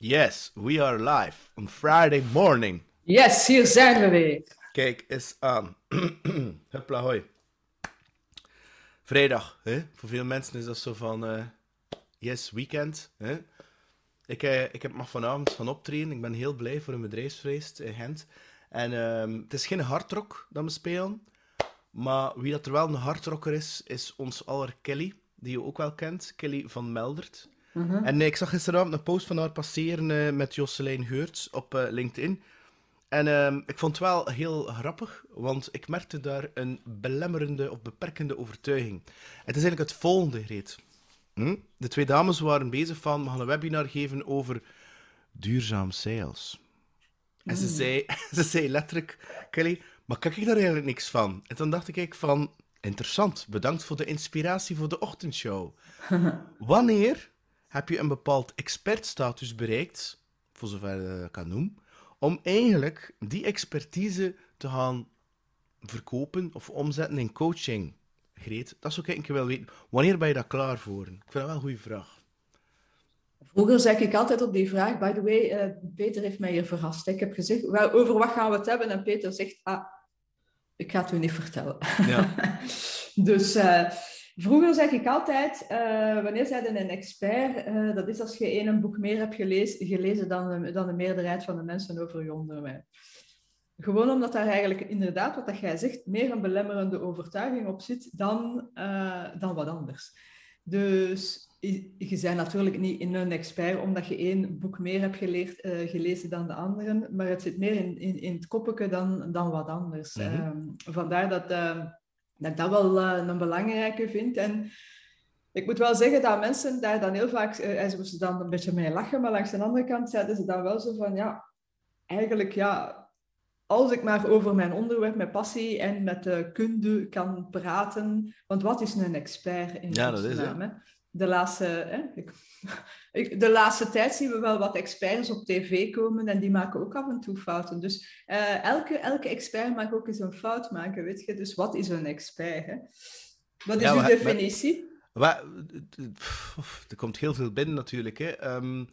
Yes, we are live on Friday morning. Yes, hier zijn we weer. Kijk eens aan. Huppla hoi. Vrijdag, hè? voor veel mensen is dat zo van eh, yes, weekend. Hè? Ik, eh, ik heb mag vanavond gaan optreden. Ik ben heel blij voor een bedrijfsfeest in Gent. En ehm, het is geen hardrock dat we spelen. Maar wie dat er wel een hardrocker is, is ons aller Kelly. Die je ook wel kent. Kelly van Meldert. En eh, ik zag gisteravond een post van haar passeren eh, met Jocelyn Geurts op eh, LinkedIn. En ehm, ik vond het wel heel grappig, want ik merkte daar een belemmerende of beperkende overtuiging. Het is eigenlijk het volgende, Greet. Hm? De twee dames waren bezig van, we gaan een webinar geven over duurzaam sales. En ze, zei, ze zei letterlijk, Kelly, maar kijk ik daar eigenlijk niks van? En dan dacht ik van, interessant, bedankt voor de inspiratie voor de ochtendshow. Wanneer heb je een bepaald expertstatus bereikt, voor zover ik kan noemen, om eigenlijk die expertise te gaan verkopen of omzetten in coaching. Greet, dat zou ik een keer wel weten. Wanneer ben je daar klaar voor? Ik vind dat wel een goede vraag. Vroeger zeg ik altijd op die vraag, by the way, uh, Peter heeft mij hier verrast. Ik heb gezegd, over wat gaan we het hebben? En Peter zegt, ah, ik ga het u niet vertellen. Ja. dus... Uh, Vroeger zeg ik altijd, uh, wanneer zij een expert, uh, dat is als je één boek meer hebt gelezen, gelezen dan, de, dan de meerderheid van de mensen over je onderwerp. Gewoon omdat daar eigenlijk inderdaad, wat dat jij zegt, meer een belemmerende overtuiging op zit dan, uh, dan wat anders. Dus je, bent natuurlijk niet in een expert omdat je één boek meer hebt geleerd, gelezen dan de anderen, maar het zit meer in, in, in het koppetje dan, dan wat anders. Mm -hmm. vandaar dat dat ik dat wel uh, een belangrijke vind. En ik moet wel zeggen dat mensen daar dan heel vaak, uh, ze moesten dan een beetje mee lachen, maar langs de andere kant zeiden ze dan wel zo van, ja, eigenlijk ja, als ik maar over mijn onderwerp met passie en met de kunde kan praten, want wat is een expert in ja, dat is, de laatste, hè, ik, de laatste tijd zien we wel wat experts op tv komen en die maken ook af en toe fouten. Dus uh, elke, elke expert mag ook eens een fout maken, weet je. Dus wat is een expert? Hè? Wat is ja, uw definitie? Maar, er komt heel veel binnen natuurlijk. Hè. Um,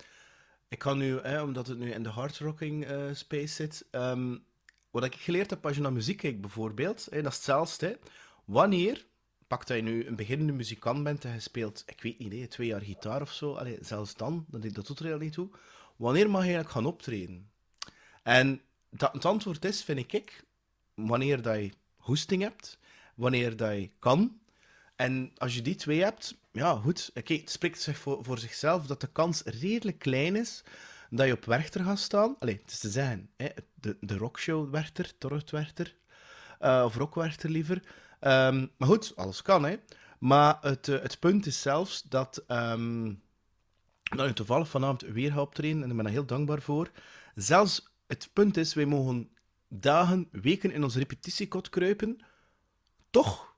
ik kan nu, hè, omdat het nu in de hardrocking uh, space zit, um, wat ik geleerd heb als je naar muziek kijkt bijvoorbeeld, hè, dat is hetzelfde. Wanneer pak dat je nu een beginnende muzikant bent en je speelt, ik weet niet, twee jaar gitaar of zo, zelfs dan, dat, dat doet er niet toe. Wanneer mag je eigenlijk gaan optreden? En het antwoord is, vind ik, wanneer dat je hoesting hebt, wanneer dat je kan. En als je die twee hebt, ja, goed. Oké, het spreekt zich voor, zichzelf dat de kans redelijk klein is dat je op Werchter gaat staan. Allee, het is te zeggen, hè, de, de rockshow Werchter, Torotwerchter, uh, of Rockwerchter liever. Um, maar goed, alles kan, hè. Maar het, uh, het punt is zelfs dat, um, dat je toevallig vanavond weer gaat optreden, en ik ben daar heel dankbaar voor. Zelfs het punt is, wij mogen dagen, weken in ons repetitiekot kruipen, toch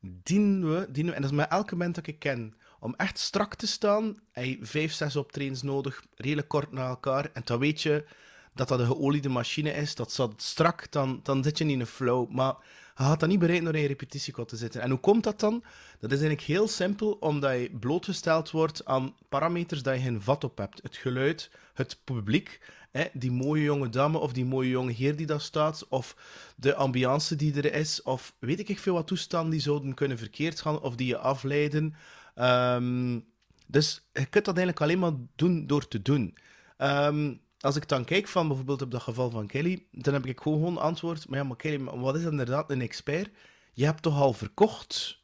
dienen we, dienen en dat is met elke moment dat ik ken, om echt strak te staan, je vijf, zes optredens nodig, redelijk kort na elkaar, en dan weet je dat dat een geoliede machine is, dat zat strak, dan, dan zit je niet in een flow. Maar je gaat dat niet bereiken door in repetitiekot te zitten. En hoe komt dat dan? Dat is eigenlijk heel simpel, omdat je blootgesteld wordt aan parameters dat je geen vat op hebt. Het geluid, het publiek, hè, die mooie jonge dame of die mooie jonge heer die daar staat, of de ambiance die er is, of weet ik veel wat toestanden die zouden kunnen verkeerd gaan, of die je afleiden. Um, dus je kunt dat eigenlijk alleen maar doen door te doen. Um, als ik dan kijk van bijvoorbeeld op dat geval van Kelly, dan heb ik gewoon antwoord. Maar ja, maar Kelly, wat is inderdaad een expert? Je hebt toch al verkocht?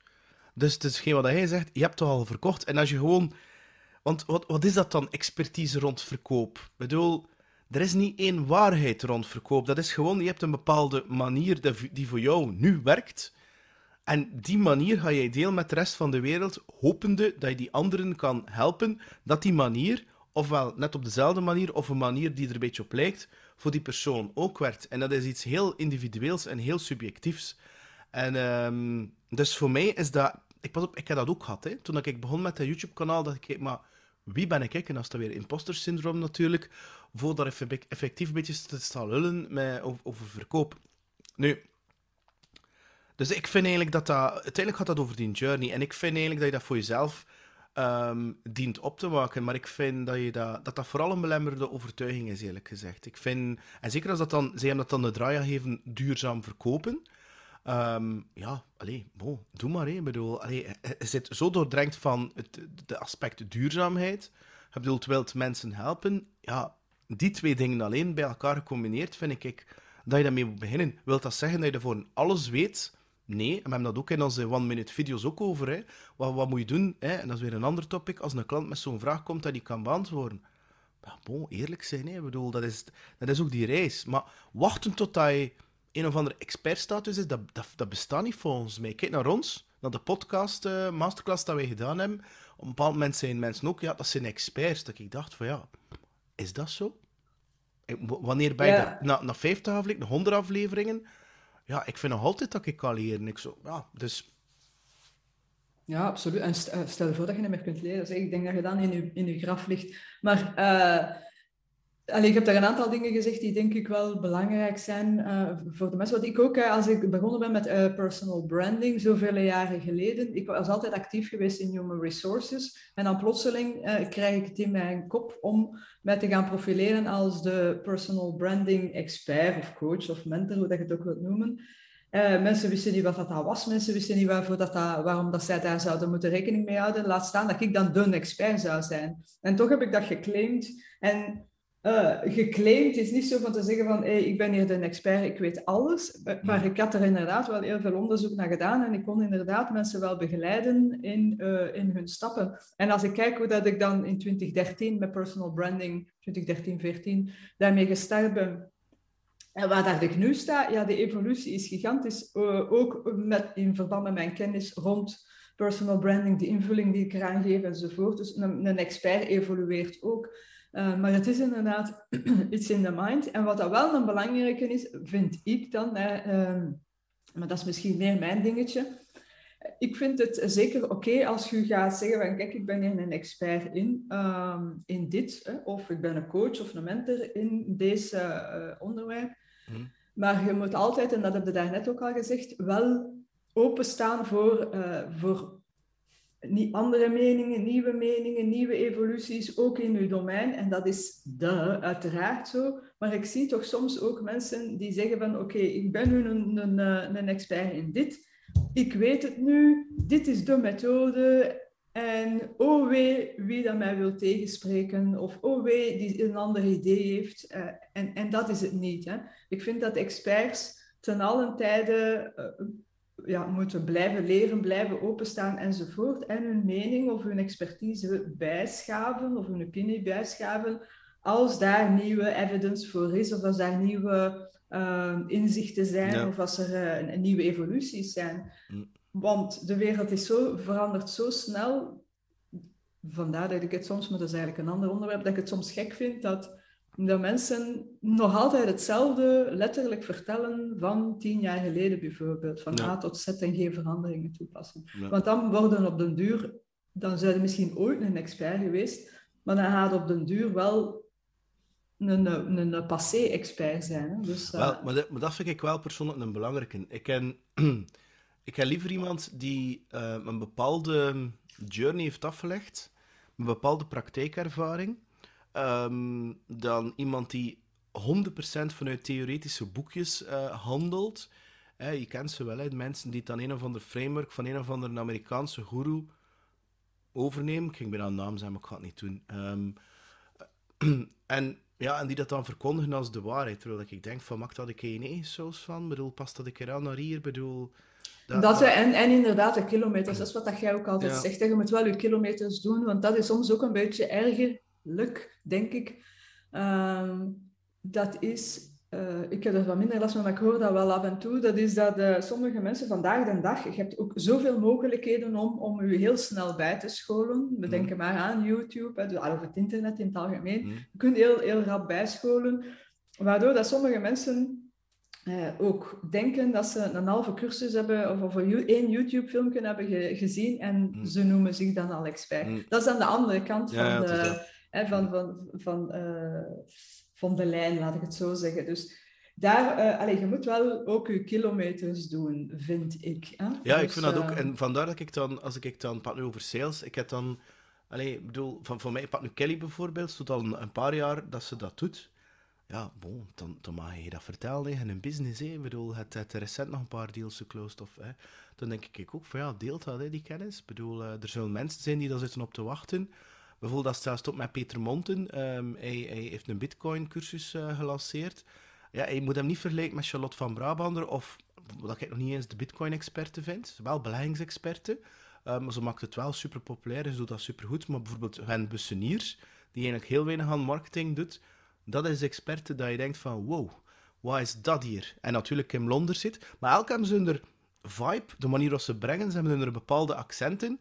Dus het is geen wat hij zegt, je hebt toch al verkocht? En als je gewoon... Want wat, wat is dat dan, expertise rond verkoop? Ik bedoel, er is niet één waarheid rond verkoop. Dat is gewoon, je hebt een bepaalde manier die voor jou nu werkt. En die manier ga jij delen met de rest van de wereld, hopende dat je die anderen kan helpen, dat die manier ofwel net op dezelfde manier of een manier die er een beetje op lijkt, voor die persoon ook werkt. En dat is iets heel individueels en heel subjectiefs. En um, dus voor mij is dat... Ik, pas op, ik heb dat ook gehad. Hè. Toen ik begon met dat YouTube-kanaal, dacht ik, maar wie ben ik? En dat is dan weer imposter syndroom natuurlijk. Voor daar effectief een beetje te staan lullen met, over verkoop. Nu, dus ik vind eigenlijk dat dat... Uiteindelijk gaat dat over die journey. En ik vind eigenlijk dat je dat voor jezelf um, dient op te maken. Maar ik vind dat, je dat, dat dat vooral een belemmerde overtuiging is, eerlijk gezegd. Ik vind, en zeker als dat dan, zij hem dat dan de draai geven, duurzaam verkopen. Um, ja, allee, bon, doe maar. Hè. bedoel, allee, je zit zo doordrenkt van het de aspect duurzaamheid. Je bedoelt, wilt mensen helpen? Ja, die twee dingen alleen bij elkaar gecombineerd, vind ik dat je daarmee moet beginnen. Wilt dat zeggen dat je ervoor alles weet? Nee, en we hebben dat ook in onze one-minute video's ook over. Hè. Wat, wat moet je doen? Hè? En dat is weer een ander topic. Als een klant met zo'n vraag komt dat die kan beantwoorden. Bon, eerlijk zijn, hè. Ik bedoel, dat is, dat is ook die reis. Maar wachten tot je een of andere expertstatus is, dat, dat, dat bestaat niet volgens mij. Kijk naar ons, naar de podcast uh, masterclass dat wij gedaan hebben. Op een bepaald moment zijn mensen ook, ja, dat zijn experts. Dat ik dacht van, ja, is dat zo? Wanneer ben je ja. Na, na 50 afleveringen, 100 afleveringen, ja, ik vind nog altijd dat ik kan leren. Ik zo, ja, dus... Ja, absoluut. En eh, stel je voor dat je niet meer kunt leren. ik denk dat je dan in je, in je graf ligt. Maar uh, Allee, ik heb daar een aantal dingen gezegd die denk ik wel belangrijk zijn uh, voor de mensen. Wat ik ook, als ik begonnen ben met uh, personal branding, zoveel jaren geleden, ik was altijd actief geweest in human resources. En dan plotseling krijg ik het in mijn kop om mij te gaan profileren als de personal branding expert of coach of mentor, hoe dat je het ook wilt noemen. mensen wisten niet wat dat was, mensen wisten niet waarvoor dat, dat, waarom dat zij daar zouden moeten rekening mee houden. Laat staan dat ik dan de expert zou zijn. En toch heb ik dat geclaimd. En uh, geclaimd is niet zo van te zeggen van hey, ik ben hier de expert, ik weet alles. Maar ik had er inderdaad wel heel veel onderzoek naar gedaan en ik kon inderdaad mensen wel begeleiden in, uh, in hun stappen. En als ik kijk hoe dat ik dan in 2013 met personal branding, 2013, 14, daarmee gestart ben. En waar dat ik nu sta, ja, de evolutie is gigantisch. Uh, ook met, in verband met mijn kennis rond personal branding, de invulling die ik eraan geef enzovoort. Dus een, een expert evolueert ook. Uh, maar het is inderdaad iets in de mind. En wat dat wel een belangrijke is, vind ik dan, uh, maar dat is misschien meer mijn dingetje. Ik vind het zeker oké als je gaat zeggen van kijk, ik ben hier een expert in, uh, in dit, hè, of ik ben een coach of een mentor in deze uh, onderwerp. Mhm. Maar je moet altijd, en dat heb je daarnet ook al gezegd, wel openstaan voor, uh, voor andere meningen, nieuwe meningen, nieuwe evoluties, ook in uw domein. En dat is de, uiteraard zo. Maar ik zie toch soms ook mensen die zeggen van oké, ik ben nu een, een, een expert in dit. Ik weet het nu, dit is de methode. En oh wee, wie dat mij wil tegenspreken. Of oh wee, die een ander idee heeft. Uh, en, en dat is het niet. Hè. Ik vind dat experts ten allen tijde uh, ja, moeten blijven leren, blijven openstaan enzovoort. En hun mening of hun expertise bijschaven of hun opinie bijschaven als daar nieuwe evidence voor is of als daar nieuwe uh, inzichten zijn of als er uh, nieuwe evoluties zijn. Mm. Want de wereld is zo, verandert zo snel. Vandaar dat ik het soms, maar dat is eigenlijk een ander onderwerp, dat ik het soms gek vind dat dat mensen nog altijd hetzelfde letterlijk vertellen van tien jaar geleden bijvoorbeeld. Van A tot Z en geen veranderingen toepassen. Want dan worden op den duur, dan zijn er misschien ooit een expert geweest, maar dan gaat op den duur wel een, een, een passé-expert zijn. Dus, uh... wel, maar, dat, maar, dat, vind ik wel persoonlijk een belangrijke. Ik ken, ik ken liever iemand die uh, een bepaalde journey heeft afgelegd, een bepaalde praktijkervaring um, dan iemand die 100% vanuit theoretische boekjes uh, handelt. je kent ze wel, hè, mensen die dan een of ander framework van een of andere Amerikaanse guru overnemen. Ik ging bijna een naam zijn, maar ik ga het niet doen. Um, en, ja, en die dat dan verkondigen als de waarheid. Terwijl ik denk van, maakt dat ik geen saus van? bedoel, past dat ik eraan naar hier? bedoel... Dat, dat, en, en inderdaad, de kilometers. Dat is wat dat jij ook altijd zegt. Je moet wel je kilometers doen, want dat is soms ook een beetje erger luk, denk ik. Ehm, dat is, uh, ik heb er wat minder last van, maar ik hoor dat wel af en toe. Dat is dat uh, sommige mensen vandaag de dag, je hebt ook zoveel mogelijkheden om, om je heel snel bij te scholen. We mm. denken maar aan YouTube, hè, of het internet in het algemeen. Mm. Je kunt heel, heel rap bijscholen. Waardoor dat sommige mensen uh, ook denken dat ze een halve cursus hebben of, of één YouTube-filmpje hebben gezien en mm. ze noemen zich dan al expert. Mm. Dat is aan de andere kant van de van, van, van, uh, van de lijn, laat ik het zo zeggen. Dus daar, uh, allez, je moet wel ook je kilometers doen, vind ik. Hè? Ja, ik dus, vind dat ook. Eh, en vandaar dat ik dan, als ik dan, praat nu over sales, ik heb dan Allee, bedoel, van, voor mij, pak nu Kelly bijvoorbeeld, het al een, een, paar jaar dat ze dat doet. Ja, bon, dan, dan mag je dat vertellen in een business. Hè. Ik bedoel, het, het recent nog een paar deals geclosed. Of, hè. Dan denk ik ook van ja, deelt dat, hè, die kennis. Ik bedoel, er zullen mensen zijn die daar zitten op te wachten. Bijvoorbeeld, dat zelfs tot met Peter Monten. Um, hij, hij, heeft een Bitcoin-cursus uh, gelanceerd. Ja, je moet hem niet vergelijken met Charlotte van Brabander of wat ik nog niet eens de Bitcoin-experte vind. Wel beleggingsexperte. Um, maar ze maakt het wel super populair en ze doet dat super goed. Maar bijvoorbeeld Gwen Busseniers, die eigenlijk heel weinig aan marketing doet, dat is de experte dat je denkt van wow, wat is dat hier? En natuurlijk Kim Londer zit. Maar elk hebben ze hun vibe, de manier waarop ze brengen, ze hebben er bepaalde accenten.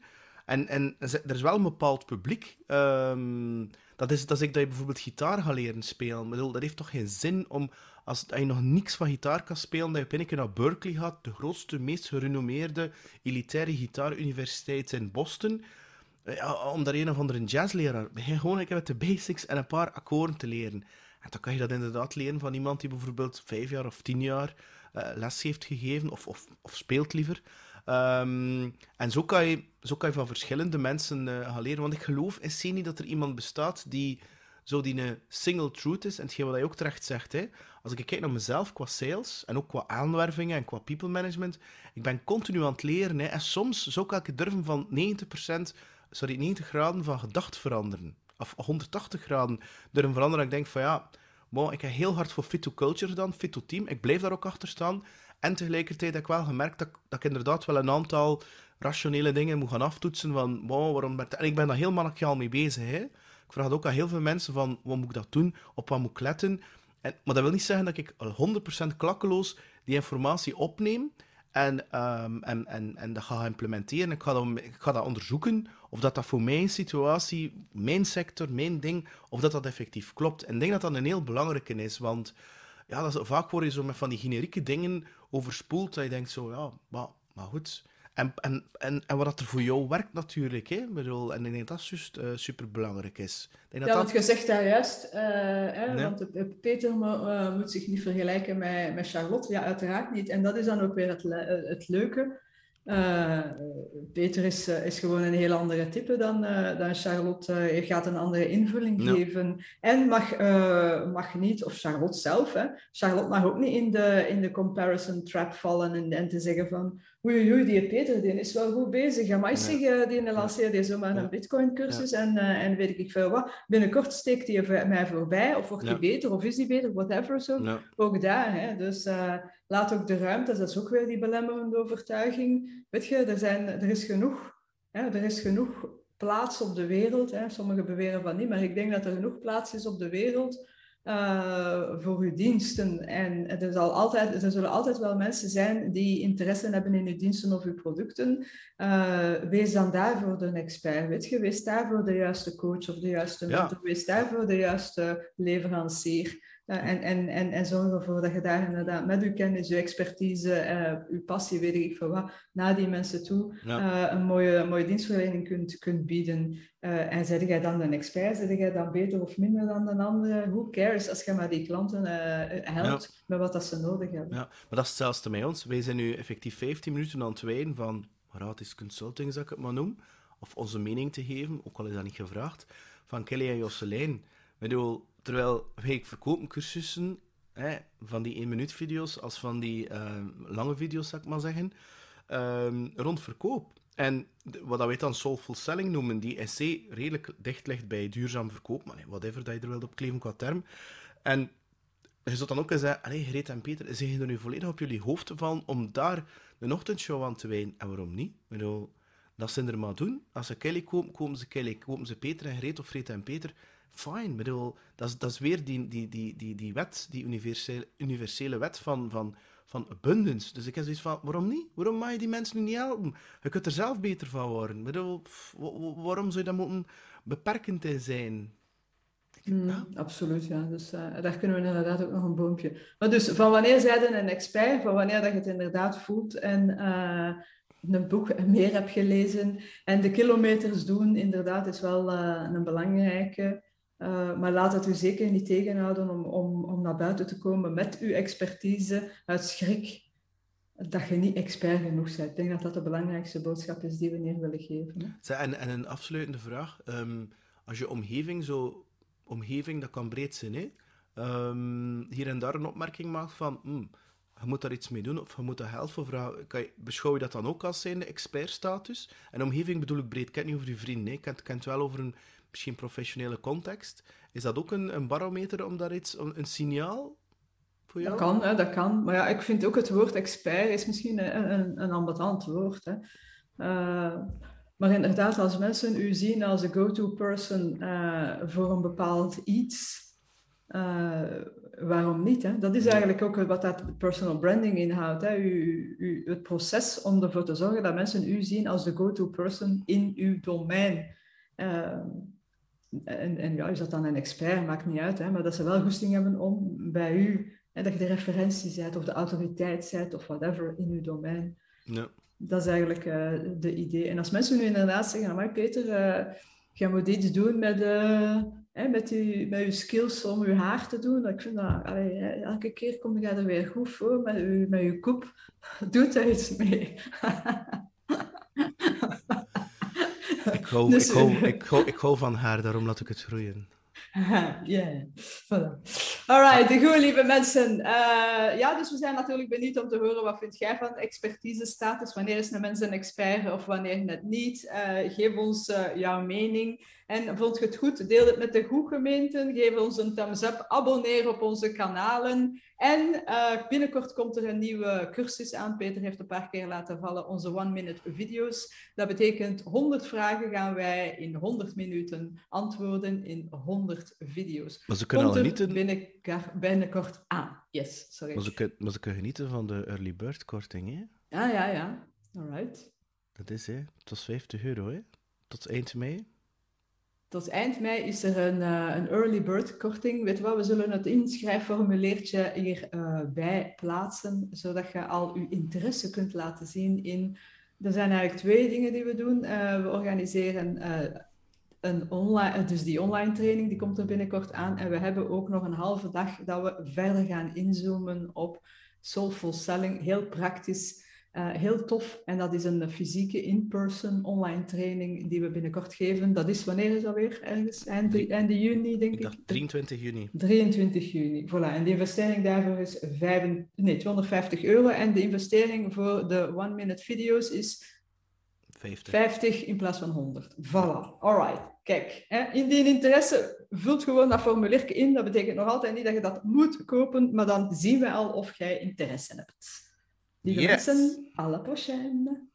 En, en er is wel een bepaald publiek. Um, dat is, dat ik dat je bijvoorbeeld gitaar gaat leren spelen. Ik bedoel, dat heeft toch geen zin om, als, je nog niks van gitaar kan spelen, dat je op naar Berkeley gaat, de grootste, meest gerenommeerde elitaire gitaaruniversiteit in Boston. Ja, om daar een of andere jazzleraar, begin gewoon met de basics en een paar akkoorden te leren. En dan kan je dat inderdaad leren van iemand die bijvoorbeeld vijf jaar of tien jaar uh, les heeft gegeven, of, of, of speelt liever. Um, en zo kan, je, zo kan je van verschillende mensen uh, gaan leren. Want ik geloof in niet dat er iemand bestaat die zo die een single truth is. En hetgeen wat hij ook terecht zegt, hè, als ik kijk naar mezelf qua sales en ook qua aanwervingen en qua people management, ik ben continu aan het leren. Hè, en soms zou ik durven van 90%, sorry, 90 graden van gedacht veranderen. Of 180 graden durven veranderen. En ik denk van ja, ik heb heel hard voor Fit to Culture gedaan, Fit to Team. Ik blijf daar ook achter staan. En tegelijkertijd heb ik wel gemerkt dat, dat ik inderdaad wel een aantal rationele dingen moet gaan aftoetsen. Van, waarom En ik ben daar heel mannetjaal mee bezig. Hè. Ik vraag ook aan heel veel mensen van, wat moet ik dat doen? Op wat moet ik letten? En, maar dat wil niet zeggen dat ik al 100% klakkeloos die informatie opneem en, um, en, en, en dat ga implementeren. Ik ga, dat, ik ga dat onderzoeken of dat, dat voor mijn situatie, mijn sector, mijn ding, of dat dat effectief klopt. En ik denk dat dat een heel belangrijke is, want ja, dat is, vaak word je zo met van die generieke dingen overspoeld, dat je denkt zo, ja, maar, maar goed. En, en, en, en wat er voor jou werkt natuurlijk, hè? Ik bedoel, en ik denk dat dat juist uh, superbelangrijk is. Denk ja, dat want je zegt daar juist, uh, hè, want Peter uh, moet zich niet vergelijken met, met Charlotte. Ja, uiteraard niet. En dat is dan ook weer het, het leuke. Uh, Peter is, is gewoon een heel andere type dan, uh, dan Charlotte. Uh, gaat een andere invulling geven. En mag, mag niet, of Charlotte zelf, hè. Charlotte mag ook niet in de, in de comparison trap vallen en, en te zeggen van oei, oei, die Peter die is wel goed bezig. Ja, maar nee. zeg, die lanceert zomaar een Bitcoin-cursus en, en weet ik veel wat. Binnenkort steekt die mij voorbij, of wordt die beter, of is die beter, whatever. Zo. Ook daar. Hè. Dus laat ook de ruimte, dat is ook weer die belemmerende overtuiging. Weet je, er, zijn, er is genoeg. Hè, er is genoeg plaats op de wereld. Hè. Sommigen beweren van niet, maar ik denk dat er genoeg plaats is op de wereld uh, voor uw diensten. En er, zal altijd, er zullen altijd wel mensen zijn die interesse hebben in uw diensten of uw producten. Uh, wees dan daarvoor de expert. Weet je? Wees daarvoor de juiste coach of de juiste mentor. Ja. Wees daarvoor de juiste leverancier. Uh, en, en, en, en zorg ervoor dat je daar inderdaad met uw kennis, uw expertise, uh, uw passie, weet ik veel wat, naar die mensen toe uh, een mooie, mooie dienstverlening kunt, kunt bieden. en zeg jij dan een expert, zeg jij dan beter of minder dan de andere? Who cares als je maar die klanten helpt met wat dat ze nodig hebben. Ja, maar dat is hetzelfde met ons. Wij zijn nu effectief 15 minuten aan het wijden van gratis consulting, zou ik het maar noemen. Of onze mening te geven, ook al is dat niet gevraagd, van Kelly en Josselijn. Ik bedoel, Terwijl wij verkopen cursussen hè, van die 1 minuut video's als van die uh, lange video's, zou ik maar zeggen, uh, rond verkoop. En wat wij dan soulful selling noemen, die SC redelijk dicht ligt bij duurzaam verkoop, maar whatever dat je er wilt op kleven qua term. En je zult dan ook eens zeggen, allee, Greet en Peter, zijn er nu volledig op jullie hoofd van om daar een ochtendshow aan te wijden? En waarom niet? Ik bedoel, dat ze er maar doen. Als ze Kelly kopen, kopen ze Kelly. Kopen ze Peter en Greet of Greet en Peter fine. Bedoel, dat, is, dat is weer die, die, die, die, die wet, die universele, universele wet van, van, van abundance. Dus ik heb zoiets van, waarom niet? Waarom mag je die mensen nu niet helpen? Je kunt er zelf beter van worden. Bedoel, waarom zou je dat moeten beperkend zijn? Mm, absoluut, ja. Dus uh, daar kunnen we inderdaad ook nog een boompje. Maar dus, van wanneer zij een expert, van wanneer dat je het inderdaad voelt en uh, een boek meer hebt gelezen en de kilometers doen, inderdaad, is wel uh, een belangrijke. Uh, maar laat het u zeker niet tegenhouden om, om, om naar buiten te komen met uw expertise uit schrik. dat je niet expert genoeg bent. Ik denk dat dat de belangrijkste boodschap is die we neer willen geven. Hè? En, en een afsluitende vraag. Ehm, als je omgeving zo... Omgeving, dat kan breed zijn, hè? Ehm, hier en daar een opmerking maakt van... Hmm, je moet daar iets mee doen of je moet helpen. vragen. Kan je, beschouw je dat dan ook als zijnde expertstatus? En omgeving bedoel ik breed. Ik ken niet over je vrienden. Nee. Ik ken, wel over een misschien professionele context. Is dat ook een, een barometer om daar iets, een, een signaal voor jou? Dat kan, hè, dat kan. Maar ja, ik vind ook het woord expert is misschien een, een, een ambetant woord. Hè. Uh, maar inderdaad, als mensen u zien als de go-to person uh, voor een bepaald iets, uh, waarom niet? Hè? Dat is eigenlijk ook wat dat personal branding inhoudt. Hè? U, u, het proces om ervoor te zorgen dat mensen u zien als de go-to person in uw domein. Uh, en, en ja, is dat dan een expert, maakt niet uit, hè? maar dat ze wel goesting hebben om bij u, hè, dat je de referentie bent of de autoriteit bent of whatever in uw domein. Ja. Dat is eigenlijk uh, de idee. En als mensen nu inderdaad zeggen, maar Peter, uh, je moet iets doen met, uh, hè, met, je, met je skills om je haar te doen. Ik vind dat, allee, elke keer kom je er weer goed voor met je, met je koep. Doe daar iets mee. ik, hou, dus, ik, hou, ik, hou, ik hou van haar, daarom laat ik het groeien. Ja, yeah. voilà. Alright, goed lieve mensen. Uh, ja, dus we zijn natuurlijk benieuwd om te horen wat vind jij van expertise status. Wanneer is een mens een expert of wanneer net niet? Uh, geef ons uh, jouw mening. En vond je het goed? Deel het met de goed gemeenten. Geef ons een thumbs up. Abonneer op onze kanalen. En uh, binnenkort komt er een nieuwe cursus aan. Peter heeft een paar keer laten vallen onze one-minute video's. Dat betekent 100 vragen gaan wij in 100 minuten antwoorden in 100 video's. Maar ze kunnen al genieten... binnenkort aan. Yes, sorry. Maar ze, kunnen, maar ze kunnen genieten van de early bird korting, hè? Ja, ja, ja. Alright. Dat is, hè. Tot 50 euro, hè. Tot eind mei. Tot eind mei is er een, uh, een early bird korting. Weet wat, we zullen het inschrijfformuleertje hierbij uh, plaatsen, zodat je al je interesse kunt laten zien in... Er zijn eigenlijk twee dingen die we doen. Uh, we organiseren een online, dus die online training, die komt er binnenkort aan. En we hebben ook nog een halve dag dat we verder gaan inzoomen op soulful selling. Heel praktisch uh, heel tof. En dat is een fysieke in-person online training die we binnenkort geven. Dat is wanneer is dat weer? Ergens eind, eind juni, denk ik. ik. 23 juni. 23 juni, voilà. En de investering daarvoor is 5, nee, 250 euro. En de investering voor de one-minute video's is 50. 50 in plaats van 100. Voilà, alright. Kijk, hè, indien interesse, vult gewoon dat formulier in. Dat betekent nog altijd niet dat je dat moet kopen, maar dan zien we al of jij interesse hebt. Yes. mensen, à la prochaine.